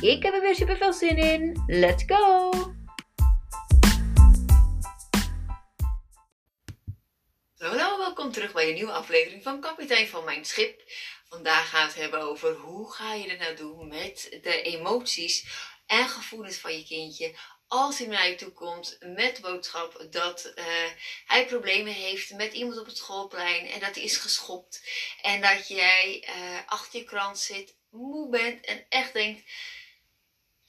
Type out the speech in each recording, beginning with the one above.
Ik heb er weer super veel zin in. Let's go! Hallo, welkom terug bij een nieuwe aflevering van Kapitein van Mijn Schip. Vandaag gaan we het hebben over hoe ga je er nou doen met de emoties en gevoelens van je kindje als hij naar je toe komt met de boodschap dat uh, hij problemen heeft met iemand op het schoolplein en dat hij is geschopt en dat jij uh, achter je krant zit, moe bent en echt denkt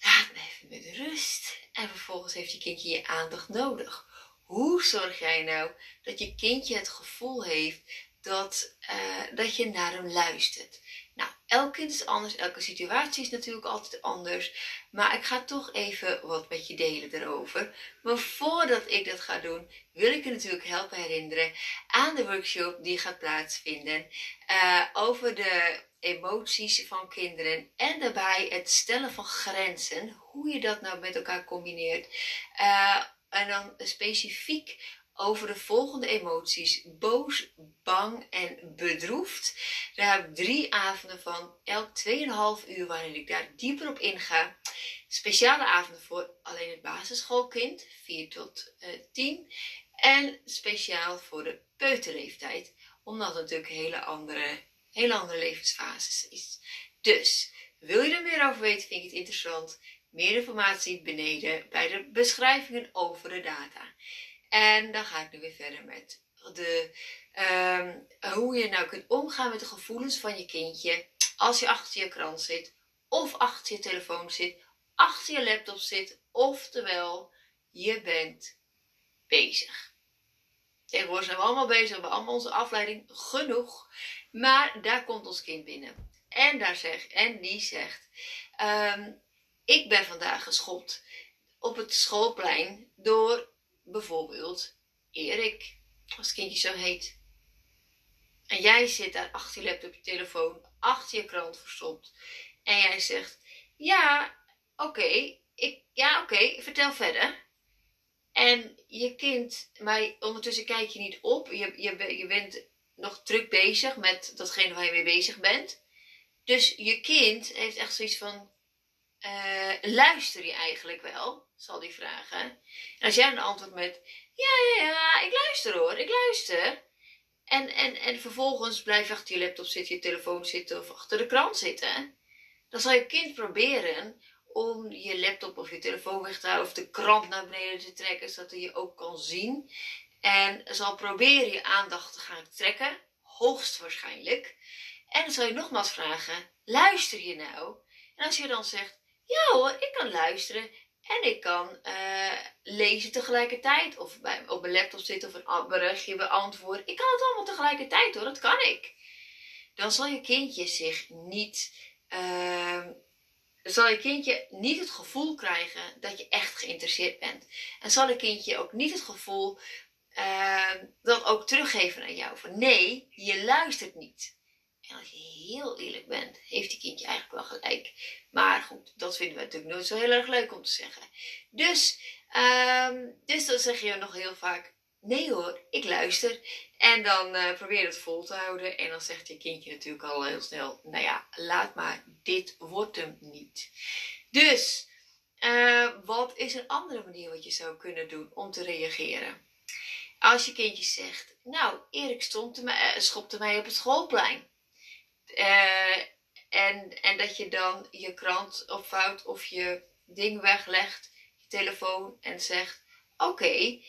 Laat me even met rust. En vervolgens heeft je kindje je aandacht nodig. Hoe zorg jij nou dat je kindje het gevoel heeft dat, uh, dat je naar hem luistert? Nou, elk kind is anders, elke situatie is natuurlijk altijd anders. Maar ik ga toch even wat met je delen erover. Maar voordat ik dat ga doen, wil ik je natuurlijk helpen herinneren aan de workshop die gaat plaatsvinden uh, over de emoties van kinderen en daarbij het stellen van grenzen, hoe je dat nou met elkaar combineert. Uh, en dan specifiek over de volgende emoties: boos, bang en bedroefd. Daar heb ik drie avonden van, elk 2,5 uur, waarin ik daar dieper op inga. Speciale avonden voor alleen het basisschoolkind, 4 tot uh, 10. En speciaal voor de peuterleeftijd, omdat het natuurlijk hele andere hele andere levensfases is. Dus, wil je er meer over weten, vind ik het interessant. Meer informatie beneden bij de beschrijvingen over de data. En dan ga ik nu weer verder met de, um, hoe je nou kunt omgaan met de gevoelens van je kindje als je achter je krant zit, of achter je telefoon zit, achter je laptop zit, oftewel je bent bezig. Tegenwoordig zijn we allemaal bezig, we hebben allemaal onze afleiding genoeg. Maar daar komt ons kind binnen. En, daar zegt, en die zegt: um, Ik ben vandaag geschopt op het schoolplein door bijvoorbeeld Erik, als kindje zo heet. En jij zit daar achter je laptop, je telefoon, achter je krant verstopt. En jij zegt: Ja, oké, ja, oké, vertel verder. En je kind, maar ondertussen kijk je niet op. Je, je, je bent nog druk bezig met datgene waar je mee bezig bent. Dus je kind heeft echt zoiets van: uh, luister je eigenlijk wel? Zal die vragen. En als jij een antwoord met: ja, ja, ja, ik luister hoor, ik luister. En, en, en vervolgens blijf je achter je laptop zitten, je telefoon zitten of achter de krant zitten. Dan zal je kind proberen om je laptop of je telefoon weg te houden of de krant naar beneden te trekken, zodat hij je ook kan zien. En zal proberen je aandacht te gaan trekken, hoogstwaarschijnlijk. En dan zal je nogmaals vragen, luister je nou? En als je dan zegt, ja hoor, ik kan luisteren en ik kan uh, lezen tegelijkertijd. Of bij, op mijn laptop zitten of een berichtje beantwoorden. Ik kan het allemaal tegelijkertijd hoor, dat kan ik. Dan zal je kindje zich niet... Uh, zal je kindje niet het gevoel krijgen dat je echt geïnteresseerd bent. En zal je kindje ook niet het gevoel uh, dat ook teruggeven aan jou. Van nee, je luistert niet. En als je heel eerlijk bent, heeft die kindje eigenlijk wel gelijk. Maar goed, dat vinden we natuurlijk nooit zo heel erg leuk om te zeggen. Dus, um, dus dan zeg je nog heel vaak, nee hoor, ik luister. En dan uh, probeer het vol te houden. En dan zegt je kindje natuurlijk al heel snel, nou ja, laat maar, dit wordt hem niet. Dus, uh, wat is een andere manier wat je zou kunnen doen om te reageren? Als je kindje zegt, nou, Erik stond mij, uh, schopte mij op het schoolplein. en, en dat je dan je krant opvouwt of je ding weglegt, je telefoon en zegt, oké,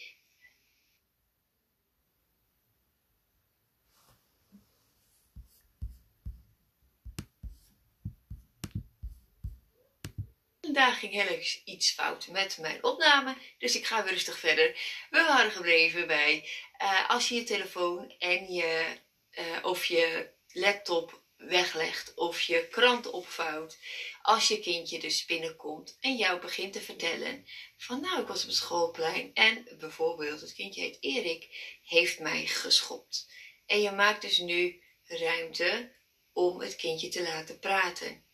Daar ging heel iets fout met mijn opname, dus ik ga weer rustig verder. We waren gebleven bij uh, als je je telefoon en je, uh, of je laptop weglegt of je krant opvouwt. Als je kindje dus binnenkomt en jou begint te vertellen van nou ik was op het schoolplein en bijvoorbeeld het kindje heet Erik heeft mij geschopt. En je maakt dus nu ruimte om het kindje te laten praten.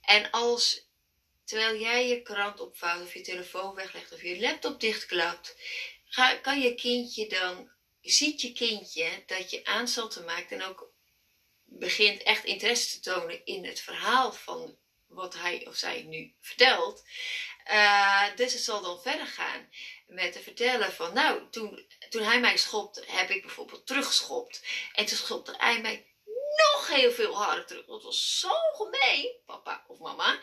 En als terwijl jij je krant opvouwt of je telefoon weglegt of je laptop dichtklapt, ga, kan je kindje dan, ziet je kindje dat je aanstalten maakt en ook begint echt interesse te tonen in het verhaal van wat hij of zij nu vertelt. Uh, dus het zal dan verder gaan met te vertellen van, nou, toen, toen hij mij schopte, heb ik bijvoorbeeld teruggeschopt. En toen schopte hij mij nog heel veel harder terug. Dat was zo gemeen, papa of mama.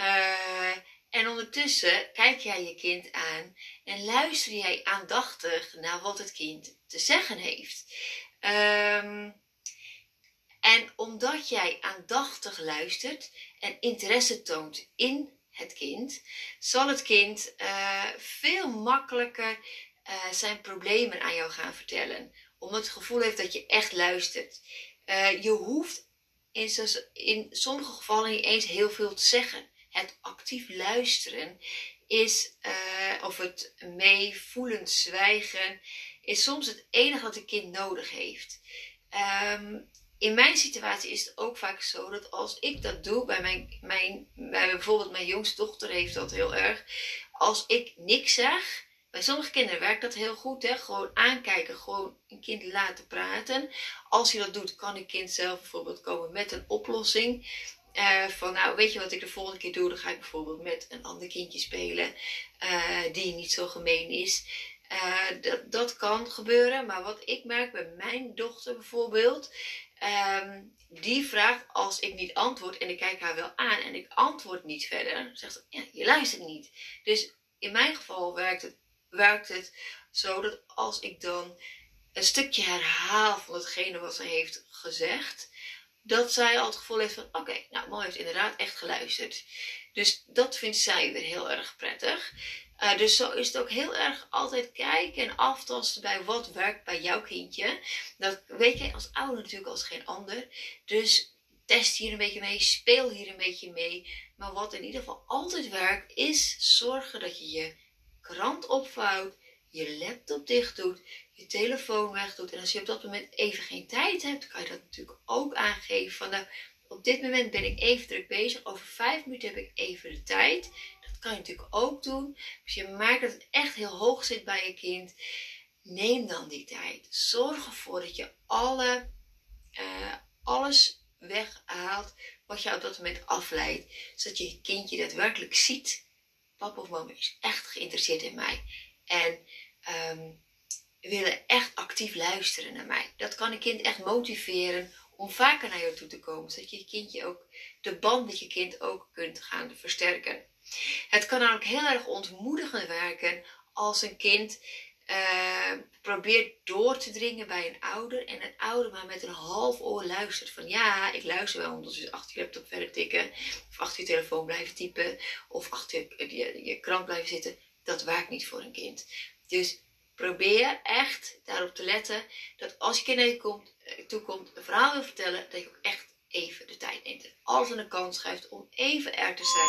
Uh, en ondertussen kijk jij je kind aan en luister jij aandachtig naar wat het kind te zeggen heeft. Um, en omdat jij aandachtig luistert en interesse toont in het kind, zal het kind uh, veel makkelijker uh, zijn problemen aan jou gaan vertellen. Omdat het gevoel heeft dat je echt luistert. Je hoeft in, in sommige gevallen niet eens heel veel te zeggen. Het actief luisteren is, of het meevoelend zwijgen, is soms het enige wat een kind nodig heeft. Um, in mijn situatie is het ook vaak zo dat als ik dat doe, bij, mijn, mijn, bij bijvoorbeeld mijn jongste dochter heeft dat heel erg. Als ik niks zeg, bij sommige kinderen werkt dat heel goed, hè? gewoon aankijken, gewoon een kind laten praten. Als je dat doet, kan een kind zelf bijvoorbeeld komen met een oplossing. Uh, van nou, weet je wat ik de volgende keer doe? Dan ga ik bijvoorbeeld met een ander kindje spelen uh, die niet zo gemeen is. Uh, dat, dat kan gebeuren, maar wat ik merk bij mijn dochter bijvoorbeeld, Um, die vraagt als ik niet antwoord en ik kijk haar wel aan en ik antwoord niet verder, zegt ze, je luistert niet. Dus in mijn geval werkt het, werkt het zo dat als ik dan een stukje herhaal van hetgene wat ze heeft gezegd, dat zij al het gevoel heeft van, oké, nou, Mo heeft inderdaad echt geluisterd. Dus dat vindt zij weer heel erg prettig. Uh, dus zo is het ook heel erg altijd kijken en aftasten bij wat werkt bij jouw kindje. Dat weet je als ouder natuurlijk als geen ander. Dus test hier een beetje mee, speel hier een beetje mee. Maar wat in ieder geval altijd werkt, is zorgen dat je je krant opvouwt, je laptop dicht doet, je telefoon weg doet. En als je op dat moment even geen tijd hebt, kan je dat natuurlijk ook aangeven. Van nou, op dit moment ben ik even druk bezig. Over vijf minuten heb ik even de tijd kan je natuurlijk ook doen. Als je merkt dat het echt heel hoog zit bij je kind, neem dan die tijd. Zorg ervoor dat je alle, uh, alles weghaalt wat je op dat moment afleidt. Zodat je kindje daadwerkelijk ziet. Papa of mama is echt geïnteresseerd in mij. En um, willen echt actief luisteren naar mij. Dat kan een kind echt motiveren om vaker naar jou toe te komen. Zodat je kindje ook de band met je kind ook kunt gaan versterken. Het kan ook heel erg ontmoedigend werken als een kind uh, probeert door te dringen bij een ouder en een ouder maar met een half oor luistert van ja, ik luister wel omdat ze achter je laptop verder tikken of achter je telefoon blijven typen of achter je, je, je krant blijven zitten. Dat werkt niet voor een kind. Dus probeer echt daarop te letten dat als je kind naar je komt, eh, toe komt, een verhaal wil vertellen, dat je ook echt even de tijd neemt en alles aan de kant schuift om even er te zijn.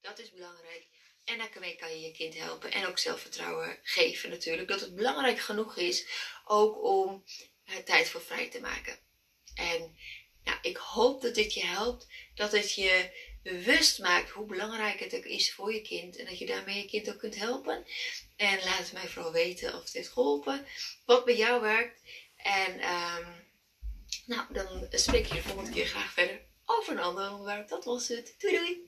Dat is belangrijk. En daarmee kan je je kind helpen en ook zelfvertrouwen geven natuurlijk. Dat het belangrijk genoeg is ook om er tijd voor vrij te maken. En nou, ik hoop dat dit je helpt. Dat het je bewust maakt hoe belangrijk het ook is voor je kind. En dat je daarmee je kind ook kunt helpen. En laat het mij vooral weten of het heeft geholpen. Wat bij jou werkt. En um, nou, dan spreek je de volgende keer graag verder over een ander onderwerp. Dat was het. Doei doei!